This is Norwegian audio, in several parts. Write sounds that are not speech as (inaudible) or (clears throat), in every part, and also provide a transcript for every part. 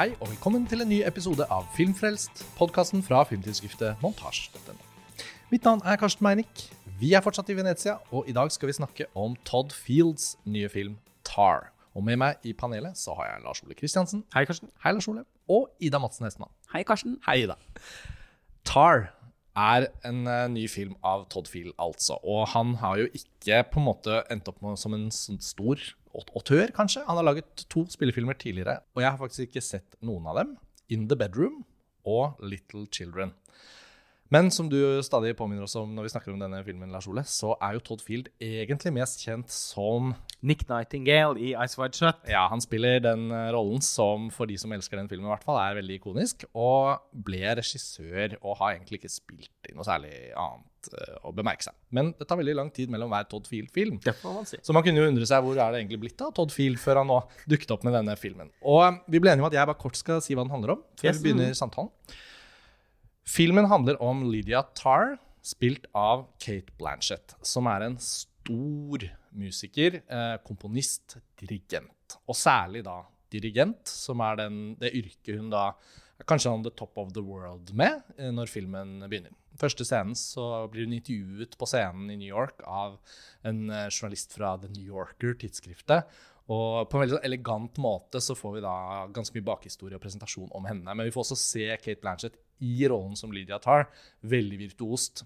Hei og velkommen til en ny episode av Filmfrelst, podkasten fra filmtidsskriftet Montasj.no. Mitt navn er Karsten Meinick. Vi er fortsatt i Venezia, og i dag skal vi snakke om Todd Fields nye film Tar. Og med meg i panelet så har jeg Lars Ole Kristiansen. Hei, Karsten. Hei, Lars Ole. Og Ida Madsen Hestmann. Hei, Karsten. Hei, Ida. Tar er en uh, ny film av Todd Field, altså. Og han har jo ikke på en måte endt opp med, som en sånn stor autør, kanskje. Han har laget to spillefilmer tidligere, og jeg har faktisk ikke sett noen av dem. In the Bedroom og Little Children. Men som du stadig påminner oss om når vi snakker om denne filmen, Lars Ole, så er jo Todd Field egentlig mest kjent som Nick Nightingale i Ice Wide Shut. Ja, han spiller den eh, rollen som for de som elsker den filmen, i hvert fall, er veldig ikonisk. Og ble regissør og har egentlig ikke spilt i noe særlig annet uh, å bemerke seg. Men det tar veldig lang tid mellom hver Todd Field-film. Man si. Så man kunne jo undre seg hvor er det egentlig blitt av Todd Field før han nå dukket opp med denne filmen. Og eh, vi ble enige om at jeg bare kort skal si hva den handler om, før Yes. vi begynner samtalen. Filmen handler om Lydia Tarr, spilt av Kate Blanchett, som er en stor musiker, eh, komponist, dirigent. Og særlig da dirigent, som er den, det yrket hun da kanskje on the top of the world med eh, når filmen begynner. Første scenen så blir hun intervjuet på scenen i New York av en eh, journalist fra The New Yorker, tidsskriftet. Og på en veldig sånn elegant måte så får vi da ganske mye bakhistorie og presentasjon om henne. Men vi får også se Kate Blanchett i rollen som Lydia Tarr, veldig virtuost.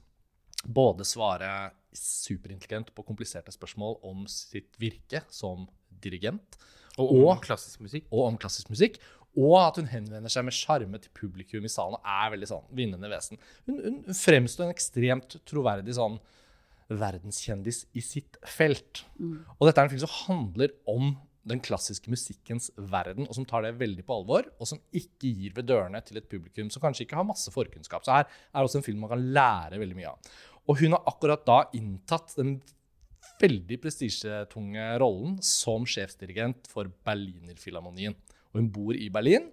Både svare superintelligent på kompliserte spørsmål om sitt virke som dirigent, Og, Og- klassisk musikk. og om klassisk musikk. Og at hun henvender seg med sjarme til publikum i salen og er veldig sånn vinnende vesen. Hun, hun fremstår en ekstremt troverdig sånn verdenskjendis i sitt felt. Og dette er en film som handler om den klassiske musikkens verden, og som tar det veldig på alvor, og som ikke gir ved dørene til et publikum som kanskje ikke har masse forkunnskap. Så her er også en film man kan lære veldig mye av. Og hun har akkurat da inntatt den veldig prestisjetunge rollen som sjefsdirigent for Berlinerfilharmonien. Og hun bor i Berlin.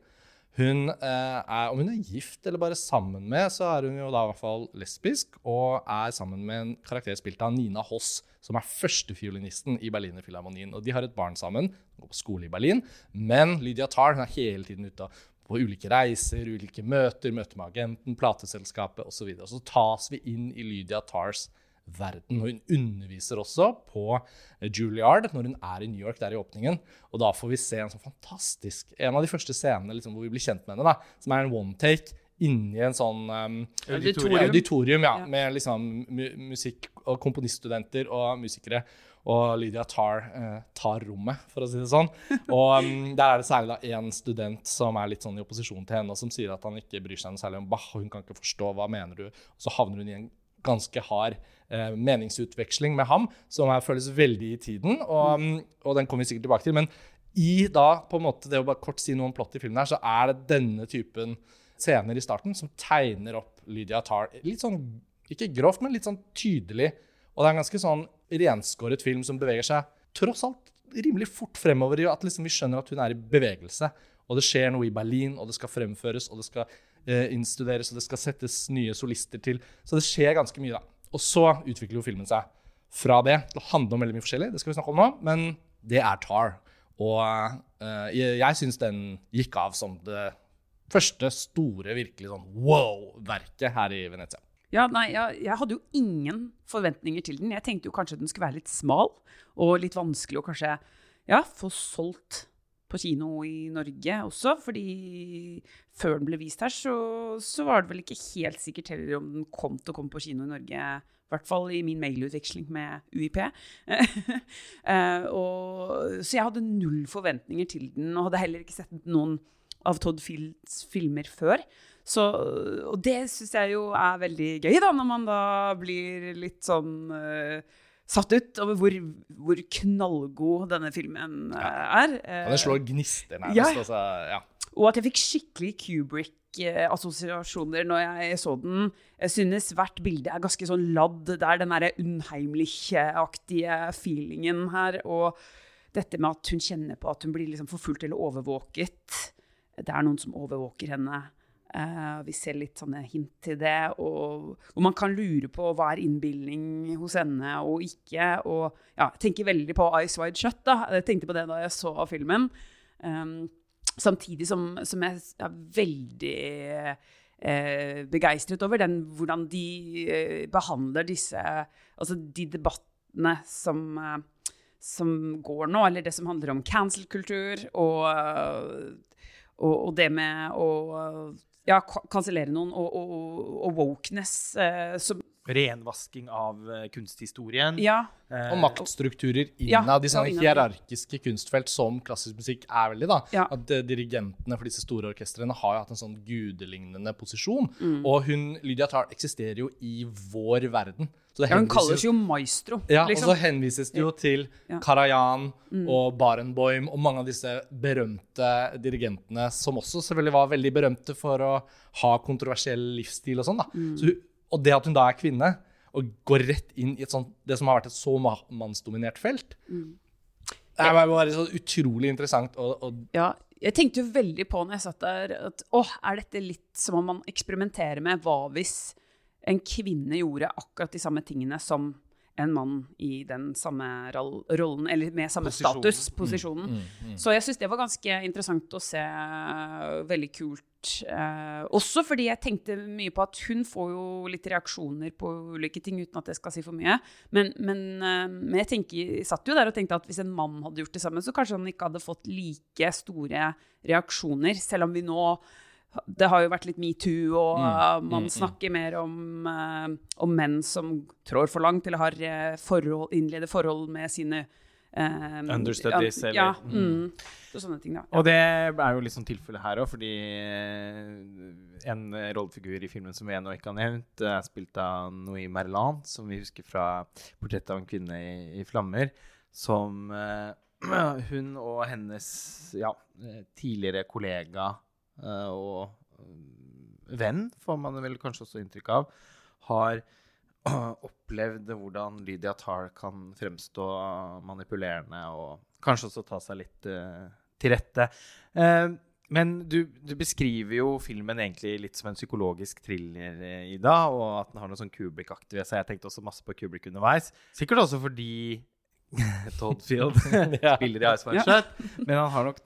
Hun eh, er, Om hun er gift eller bare sammen med, så er hun jo da i hvert fall lesbisk, og er sammen med en karakter spilt av Nina Hoss, som er førstefiolinisten i Berlinerfilharmonien. Og de har et barn sammen, går på skole i Berlin, men Lydia Tarr hun er hele tiden ute på ulike reiser, ulike møter, møter med agenten, plateselskapet osv. Så og så tas vi inn i Lydia Tarrs verden. Og hun underviser også på Juilliard når hun er i New York der i åpningen. Og da får vi se en sånn fantastisk En av de første scenene liksom, hvor vi blir kjent med henne, da, som er en one take inni en sånn um, Auditorium. auditorium ja, Ja. med liksom mu musikk- og komponiststudenter og musikere. Og Lydia tar, eh, tar rommet, for å si det sånn. (laughs) Og um, der er det særlig da én student som er litt sånn i opposisjon til henne, og som sier at han ikke bryr seg noe særlig om Bach, og hun kan ikke forstå hva mener du. Og så havner hun i en ganske hard eh, meningsutveksling med ham, som er, føles veldig i tiden, og, um, og den kommer vi sikkert tilbake til. Men i da, på en måte, det å bare kort si noe om plott i filmen her, så er det denne typen scener i starten som tegner opp Lydia Tarr litt sånn, ikke grovt, men litt sånn tydelig. Og det er en ganske sånn renskåret film som beveger seg tross alt rimelig fort fremover i at liksom vi skjønner at hun er i bevegelse. Og det skjer noe i Berlin, og det skal fremføres, og det skal innstuderes, og det skal settes nye solister til. Så det skjer ganske mye, da. Og så utvikler jo filmen seg fra det til å handle om veldig mye forskjellig. Det skal vi snakke om nå, men det er Tar. Og uh, jeg, jeg syns den gikk av som det første store, virkelig sånn wow-verket her i Venezia. Ja, nei, jeg, jeg hadde jo ingen forventninger til den. Jeg tenkte jo kanskje den skulle være litt smal og litt vanskelig å kanskje ja, få solgt på kino i Norge også. Fordi før den ble vist her, så, så var det vel ikke helt sikkert heller om den kom til å komme på kino i Norge. I hvert fall i min mailutveksling med UiP. (laughs) Eh, og, så jeg hadde null forventninger til den, og hadde heller ikke sett noen av Todd Fields filmer før. Så, og det syns jeg jo er veldig gøy, da, når man da blir litt sånn eh, satt ut over hvor, hvor knallgod denne filmen ja. er. Eh, Og den slår gnister nærmest. Ja. Altså, ja. og at jeg fikk skikkelig Kubrick-assosiasjoner når jeg så den. Jeg synes hvert bilde er ganske sånn ladd. Det er den derre Unheimlich-aktige feelingen her. Og dette med at hun kjenner på at hun blir liksom forfulgt eller overvåket. Det er noen som overvåker henne. Eh, vi ser litt sånne hint til det. Og, og man kan lure på hva er innbilning hos henne og ikke. Og ja, jeg tenker veldig på Ice Wide Shut. da. Jeg tenkte på det da jeg så filmen. Um, samtidig som, som jeg er veldig uh, begeistret over den, hvordan de uh, behandler disse Altså de debattene som, som går nå, eller det som handler om cancel-kultur og, og, det med å ja, kansellere noen og, og wokeness eh, som Renvasking av eh, kunsthistorien. Ja. Eh, Og maktstrukturer innad ja, i hierarkiske kunstfelt som klassisk musikk er veldig. da. Ja. At eh, Dirigentene for disse store orkestrene har jo hatt en sånn gudelignende posisjon. Mm. Og hun, Lydia Tarr eksisterer jo i vår verden. Ja, hun kalles jo maestro. ja, liksom. Og så henvises det jo til Ja. Mm. Karajan og Barenboim og mange av disse berømte dirigentene, som også selvfølgelig var veldig berømte for å ha kontroversiell livsstil og sånn. Mm. Så og det at hun da er kvinne, og går rett inn i sånt, det som har vært et så mannsdominert felt, Mm. det er bare så utrolig interessant. Og, og Ja, jeg tenkte jo veldig på når jeg satt der, at åh, er dette litt som om man eksperimenterer med hva hvis en kvinne gjorde akkurat de samme tingene som en mann i den samme rollen, eller med samme Posisjonen. status, posisjonen. Så jeg syns det var ganske interessant å se, veldig kult. Eh, også fordi jeg tenkte mye på at hun får jo litt reaksjoner på ulike ting, uten at jeg skal si for mye. Men, men, eh, men jeg, tenker, jeg satt jo der og tenkte at hvis en mann hadde gjort det samme, så kanskje han ikke hadde fått like store reaksjoner, selv om vi nå det har jo vært litt metoo, og mm. man snakker mer om, uh, om menn som trår for langt, eller har uh, forhold, innleder forhold med sine Um, Understudies, eller- Ja. Mm, så sånne ting, da. Og det er jo litt sånn tilfelle her òg, fordi eh, en rollefigur i filmen som vi ennå ikke har nevnt, er spilt av Noé Merlan, som vi husker fra 'Portrettet av en kvinne i, i flammer', som uh, (clears throat) hun og hennes ja, eh, tidligere kollega eh, og eh, venn, får man vel kanskje også inntrykk av, har (clears throat) opplevd hvordan Lydia Tarr kan fremstå manipulerende og kanskje også ta seg litt eh, til rette. Eh, men du, du beskriver jo filmen egentlig litt som en psykologisk thriller, eh, Ida, og at den har noe sånn Kubrick-aktig ved seg. Jeg tenkte også masse på Kubrick underveis. Sikkert også fordi (laughs) Todd Field (laughs) (laughs) spiller i Ice White Shut. Men han har nok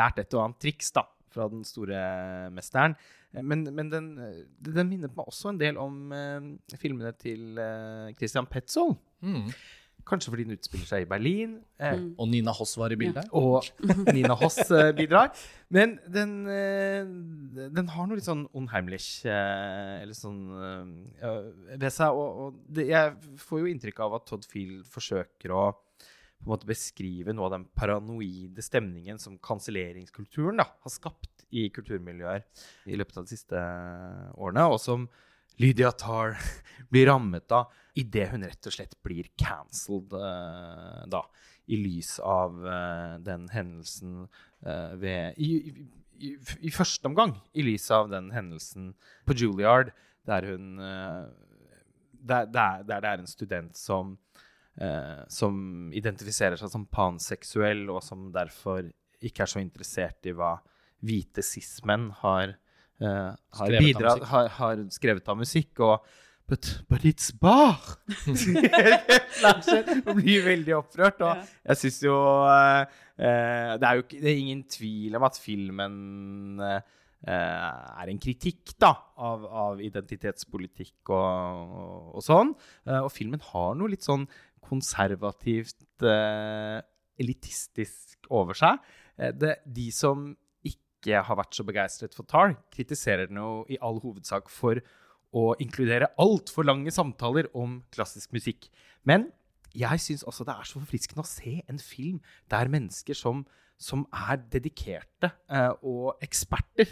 lært et og annet triks da, fra den store mesteren. Eh, Men, men den, eh, den minnet meg også en del om eh, filmene til eh, Christian Petzold. mm. Kanskje fordi den utspiller seg i Berlin. Eh, Mm. Og Nina Hoss var i bildet. og (laughs) Nina Hoss eh, bidrar. Men den, eh, den har noe litt sånn unheimlich eh, eller sånn eh, ved seg. Og, og det, jeg får jo inntrykk av at Todd Field forsøker å på en måte beskrive noe av den paranoide stemningen som kanselleringskulturen har skapt i kulturmiljøer i løpet av de siste årene, og som Lydia Tarr (laughs) blir rammet av idet hun rett og slett blir cancelled uh, da, i lys av uh, den hendelsen uh, ved i, i, i, I første omgang i lys av den hendelsen på Juilliard, der hun der, der, der det er en student som eh, som identifiserer seg som panseksuell, og som derfor ikke er så interessert i hva hvite cis-menn har, eh, har, bidratt, har, har skrevet av musikk. Og But, but it's bar! (laughs) Blir veldig opprørt. Og jeg syns jo eh, eh, det, er jo ikke, det er ingen tvil om at filmen eh, er en kritikk da, av, av identitetspolitikk og, og, og sånn. Eh, og filmen har noe litt sånn konservativt, eh, elitistisk over seg. Eh, det, de som ikke har vært så begeistret for Tar, kritiserer den jo i all hovedsak for å inkludere altfor lange samtaler om klassisk musikk. Men jeg syns også det er så forfriskende å se en film der mennesker som, som er dedikerte eh, og eksperter,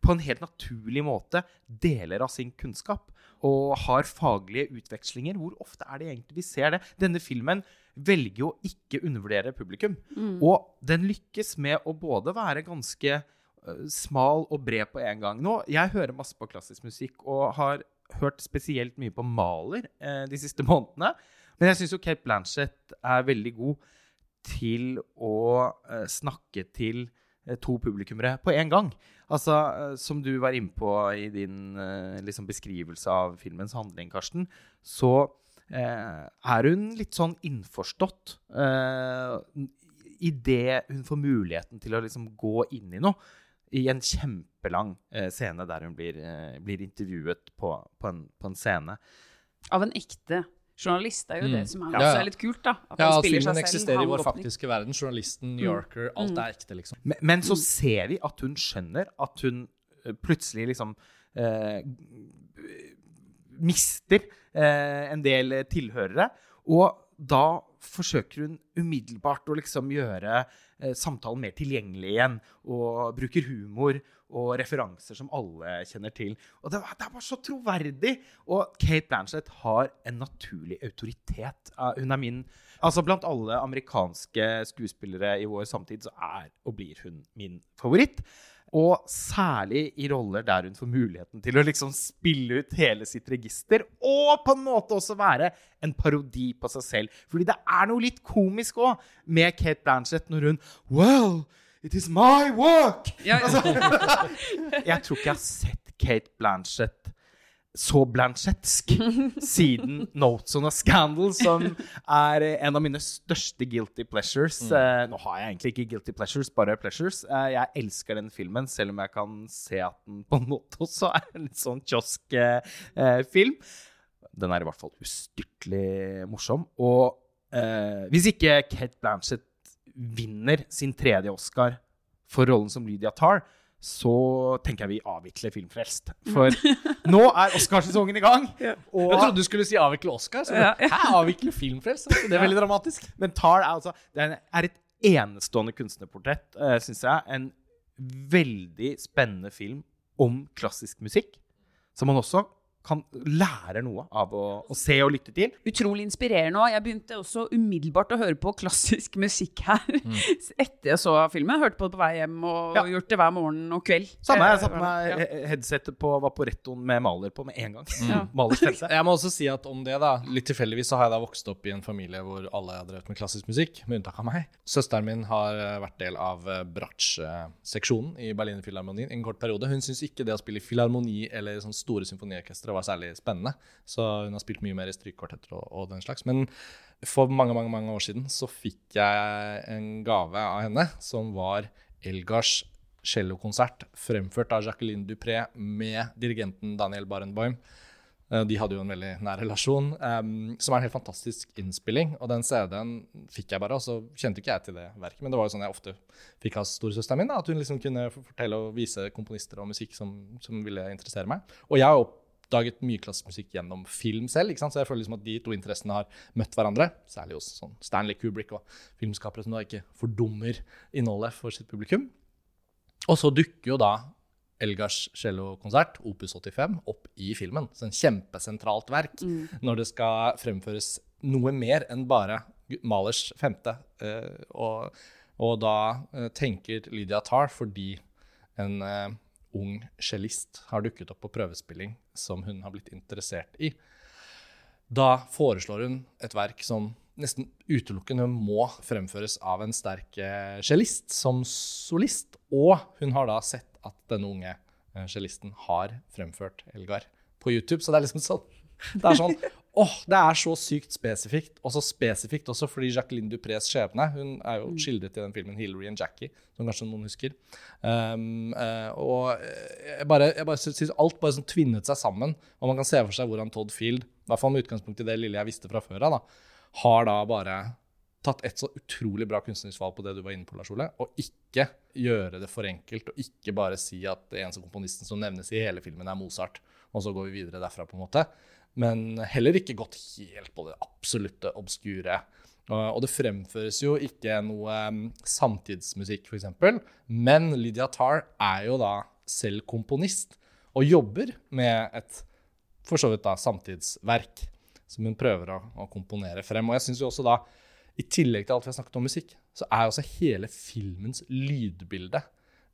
på en helt naturlig måte deler av sin kunnskap og har faglige utvekslinger. Hvor ofte er det egentlig vi ser det? Denne filmen velger jo å ikke undervurdere publikum. Og den lykkes med å både være ganske øh, smal og bred på en gang. Nå, Jeg hører masse på klassisk musikk og har hørt spesielt mye på Maler eh, de siste (laughs) månedene. Men jeg syns jo Kate Blanchett er veldig god til å eh, snakke til to publikummere på en gang. Altså, eh, Som du var inne på i din eh, liksom beskrivelse av filmens handling, Karsten, så eh, er hun litt sånn innforstått eh, idet hun får muligheten til å liksom gå inn i noe, i en kjempelang eh, scene der hun blir, eh, blir intervjuet på, på, en, på en scene Av en ekte journalist. Er jo Mm. det som er, Ja, ja. er litt kult, da. At Ja, han spiller filmen seg selv. eksisterer i vår faktiske verden. Journalisten, New Yorker, alt er ekte, liksom. Men, men så ser vi at hun skjønner at hun eh, plutselig liksom eh, mister eh, en del tilhørere. Og da forsøker hun umiddelbart å liksom gjøre eh, samtalen mer tilgjengelig igjen. Og bruker humor og referanser som alle kjenner til. Og det, det er bare så troverdig! Og Kate Blanchett har en naturlig autoritet. Eh, Hun er min Altså Blant alle amerikanske skuespillere i vår samtid så er og blir hun min favoritt. Og særlig i roller der hun får muligheten til å liksom spille ut hele sitt register. Og på en måte også være en parodi på seg selv. Fordi det er noe litt komisk òg med Kate Blanchett når hun Well, it is my work! Ja, ja. (laughs) Jeg tror ikke jeg har sett Kate Blanchett så blanchetsk siden (laughs) Notes on a Scandal, som er en av mine største guilty pleasures. Mm. nå har jeg egentlig ikke guilty pleasures, bare pleasures. Eh, jeg elsker den filmen, selv om jeg kan se at den på en måte også er en litt sånn kiosk-film. den er i hvert fall ustyrtelig morsom. Og eh, hvis ikke Kate Blanchett vinner sin tredje Oscar for rollen som Lydia Tarr, så tenker jeg vi avvikler Filmfrelst. For nå er Oscarsesongen i gang. Og, Jeg trodde du skulle si avvikle Oscar. Så Ja, ja. Hæ, avvikle filmfrelst? Det er veldig dramatisk. Men Tar er altså Det er et enestående kunstnerportrett, uh, syns jeg. En veldig spennende film om klassisk musikk, som man også kan lære noe av å, å se og lytte til. Utrolig inspirerende òg. Jeg begynte også umiddelbart å høre på klassisk (laughs) musikk her etter jeg så filmen. Hørte på det på vei hjem og Ja. gjort det hver morgen og kveld. Samme, jeg satte meg ja. headsetet på Vaporettoen med maler på med en gang. (laughs) Ja. Jeg må også si at om det da, litt tilfeldigvis så har jeg da vokst opp i en familie hvor alle har drevet med klassisk musikk, med unntak av meg. Søsteren min har eh, vært del av eh, Bratsj-seksjonen i Berliner Filharmonien en kort periode. Hun syns ikke det å spille i filharmoni eller sånn store symfoniorkestre var særlig spennende, så hun har spilt mye mer i strykkvartetter og, og den slags. Men for mange, mange, mange år siden så fikk jeg en gave av henne som var Elgars cellokonsert fremført av Jacqueline Dupré med dirigenten Daniel Barenboim. Eh, De hadde jo en veldig nær relasjon, um, som er en helt fantastisk innspilling. Og den CD-en fikk jeg bare, og så kjente ikke jeg til det verket. Men det var jo sånn jeg ofte fikk av storesøsteren min, da, at hun liksom kunne fortelle og vise komponister og musikk som, som ville interessere meg. Og jeg har oppdaget mye klassisk musikk gjennom film selv, ikke sant? så jeg føler liksom at de to interessene har møtt hverandre. Særlig hos sånn Stanley Kubrick og filmskapere som da ikke fordummer innholdet for sitt publikum. Og så dukker jo da Elgars cellokonsert, Opus 85, opp i filmen. Så en kjempesentralt verk når det skal fremføres noe mer enn bare Malers femte. Eh, og, og da eh, tenker Lydia Tarr, fordi en eh, ung cellist har dukket opp på prøvespilling som hun har blitt interessert i, da foreslår hun et verk som nesten utelukkende må fremføres av en sterk eh, cellist som solist. Og hun har da sett at denne unge eh, cellisten har fremført Elgar på YouTube. Så det er liksom sånn Det er sånn Åh, det er så sykt spesifikt. Og så spesifikt også fordi Jacqueline Duprés skjebne Hun er jo skildret i den filmen 'Hillary and Jackie', som kanskje noen husker. Um, uh, og jeg bare, jeg bare synes alt bare sånn tvinnet seg sammen. Og man kan se for seg hvordan Todd Field, i hvert fall med utgangspunkt i det lille jeg visste fra før av, har da bare tatt et så utrolig bra kunstnerisk valg på det du var inne på, Lars Ole, og ikke gjøre det for enkelt, og ikke bare si at den eneste komponisten som nevnes i hele filmen, er Mozart, og så går vi videre derfra, på en måte. Men heller ikke gått helt på det absolutte obskure. Og og det fremføres jo ikke noe um, samtidsmusikk, f.eks., men Lydia Tarr er jo da selv komponist, og jobber med et for så vidt da samtidsverk som hun prøver å, å komponere frem. Og jeg synes jo også da, i tillegg til alt vi har snakket om musikk, så er også hele filmens lydbilde,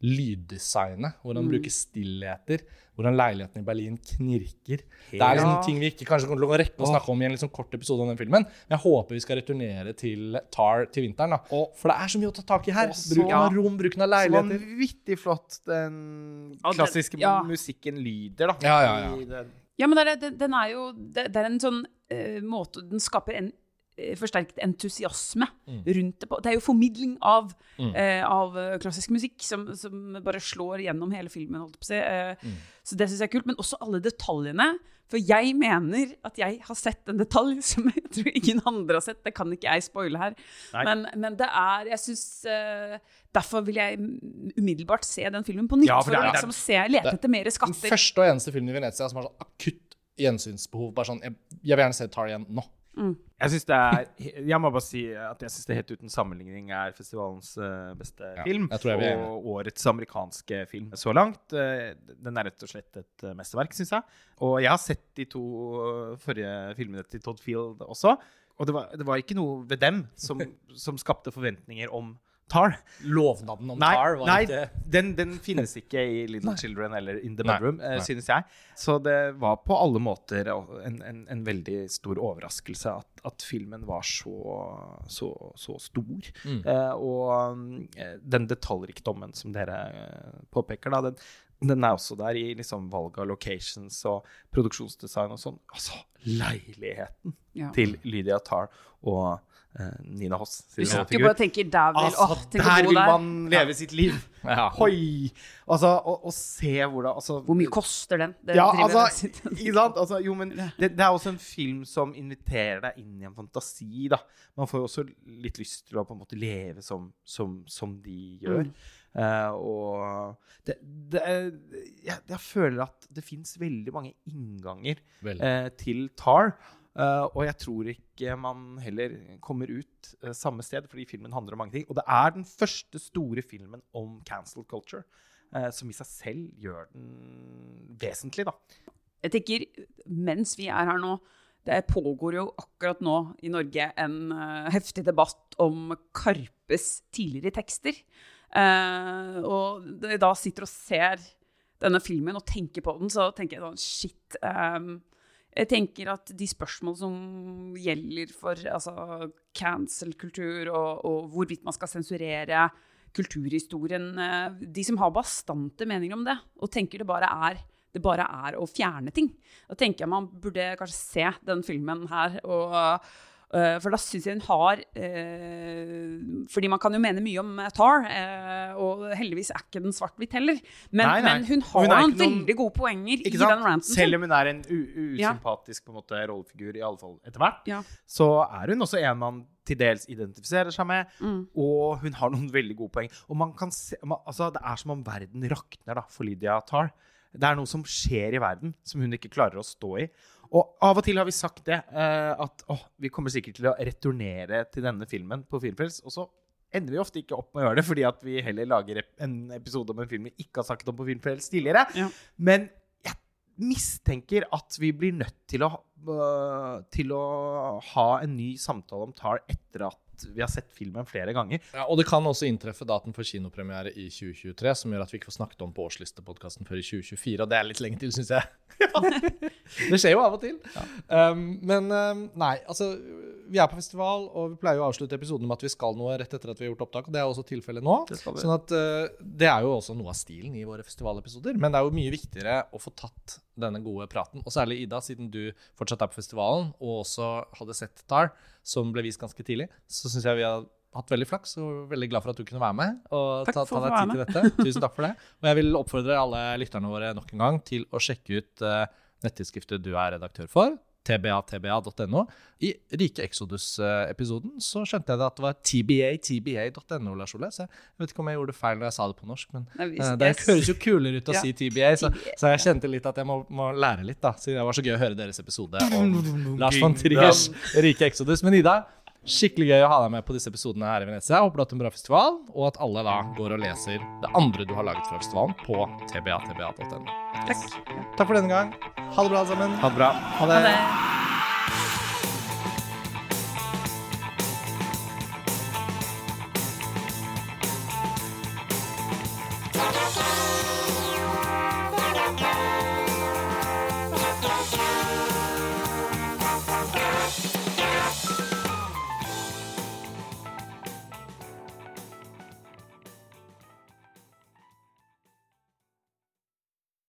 lyddesignet, hvordan han bruker stillheter, hvordan leiligheten i Berlin knirker. Det er liksom Ja. ting vi ikke kanskje kommer til å rekke å snakke om i en liksom kort episode om den filmen, men jeg håper vi skal returnere til Tar til vinteren, da. For det er så mye å ta tak i her. Så- Bruken av rom, bruken av Så leiligheter. vanvittig flott den klassiske ja. musikken lyder, da. Ja, ja, ja. Ja, men det er, den, er jo Det, er en sånn uh, måte Den skaper en forsterket entusiasme rundt det. på. Det er jo formidling av, eh, av eh, klassisk musikk som, som bare slår gjennom hele filmen. å si. Eh, Så det syns jeg er kult. Men også alle detaljene. For jeg mener at jeg har sett en detalj (laughs) som jeg tror ingen andre har sett. Det kan ikke jeg spoile her. Men, men det er Jeg syns eh, Derfor vil jeg umiddelbart se den filmen på nytt. Ja, for for det å er- liksom se, lete etter mer skatter. Den første og eneste filmen i Venezia som har sånn akutt gjensynsbehov. Bare sånn, jeg, jeg vil gjerne se Tar igjen nå. Jeg synes det er Jeg må bare si at jeg syns det helt uten sammenligning er festivalens eh, beste Ja, film. og årets amerikanske film så langt. Eh, den er rett og slett et eh, mesterverk, syns jeg. Og jeg har sett de to forrige filmene til Todd Field også. Og det var, det var ikke noe ved dem som, som skapte forventninger om Tar. Lovnaden om Nei, Tar var nei ikke den, den finnes ikke i Little Children eller In The Bedroom, eh, nei. synes jeg. Så det var på alle måter en, en, en veldig stor overraskelse at, at filmen var så, så, så stor. Mm. Eh, og mm, eh, den detaljrikdommen som dere eh, påpeker, da, den, den er også der i liksom valg av locations og produksjonsdesign og sånn. Altså, leiligheten Ja. til Lydia Tarr og Nina Hoss. Du sitter jo bare og tenker der vil, Altså, åh, tenk å der vil der. man leve sitt liv. Ja. Hoi! Altså, og, og se hvordan altså, Hvor mye koster den? Det Ja, altså, ikke sant? Altså, jo, men det, det er også en film som inviterer deg inn i en fantasi, da. Man får jo også litt lyst til å på en måte leve som, som, som de gjør. Eh, og det, det jeg, jeg føler at det fins veldig mange innganger Veldig. uh, til Tar. Eh, og jeg tror ikke man heller kommer ut uh, samme sted, fordi filmen handler om mange ting. Og det er den første store filmen om cancel culture, uh, som i seg selv gjør den vesentlig, da. Jeg tenker, mens vi er her nå, det pågår jo akkurat nå i Norge en heftig debatt om Karpes tidligere tekster. Og da sitter og ser denne filmen og tenker på den, så tenker jeg sånn Shit. ehm, jeg tenker at de spørsmål som gjelder for altså, cancel-kultur og, og hvorvidt man skal sensurere kulturhistorien eh, De som har bastante meninger om det, og tenker det bare er det bare er å fjerne ting. Da tenker jeg man burde kanskje se den filmen her. Og, for da syns jeg hun har øh, Fordi man kan jo mene mye om eh, Tar, og heldigvis er ikke den svart-hvitt heller. Men, Nei, nei. men hun har Hun noen veldig gode poenger i den ranten. Selv om hun er en usympatisk måte, rollefigur, i alle fall etter hvert, Ja. så er hun også en man til dels identifiserer seg med, Mm. og hun har noen veldig gode poeng. Og man kan se, man, altså, det er som om verden rakner da, for Lydia Tar. Det er noe som skjer i verden som hun ikke klarer å stå i. Og av og til har vi sagt det, eh, at åh, vi kommer sikkert til å returnere til denne filmen på Filmfrels. og så ender vi ofte ikke opp med å gjøre det, fordi at vi heller lager en episode om en film vi ikke har snakket om på Filmfrels tidligere. Ja. Men jeg mistenker at vi blir nødt til å, øh, til å ha en ny samtale om Tar etter at vi har sett filmen flere ganger. Ja, og det kan også inntreffe daten for kinopremiere i 2023, som gjør at vi ikke får snakket om på årslistepodkasten før i 2024, og det er litt lenge til, syns jeg. (laughs) det skjer jo av og til. Um, men um, nei, altså Vi er på festival, og vi pleier å avslutte episoden med at vi skal noe rett etter at vi har gjort opptak, og det er også tilfellet nå. Sånn at uh, Det er jo også noe av stilen i våre festivalepisoder, men det er jo mye viktigere å få tatt denne gode praten, og særlig Ida, siden du fortsatt er på festivalen, og også hadde sett Tar, som ble vist ganske tidlig, så syns jeg vi har hatt veldig flaks og veldig glad for at du kunne være med. og Takk ta, ta deg tid til dette. Tusen takk for det. (laughs) Og jeg vil oppfordre alle lytterne våre nok en gang til å sjekke ut uh, nettidsskriftet du er redaktør for, tbatba.no. I Rike Exodus-episoden så skjønte jeg det at det var tba.tba.no, Lars Ole. Så jeg vet ikke om jeg gjorde det feil når jeg sa det på norsk, men Nei, eh, det høres jo kulere ut å Ja. si TBA, så, så jeg kjente litt at jeg må, må lære litt, da. Siden det var så gøy å høre deres episode om (laughs) Lars von Triers Rike Exodus. Men Ida, skikkelig gøy å ha deg med på disse episodene her i Venezia. Håper du har hatt en bra festival, og at alle da går og leser det andre du har laget fra festivalen på tba.tba.no. Takk. Takk for denne gang. Ha det bra, alle sammen. Ha det bra. Ha det. Ha det.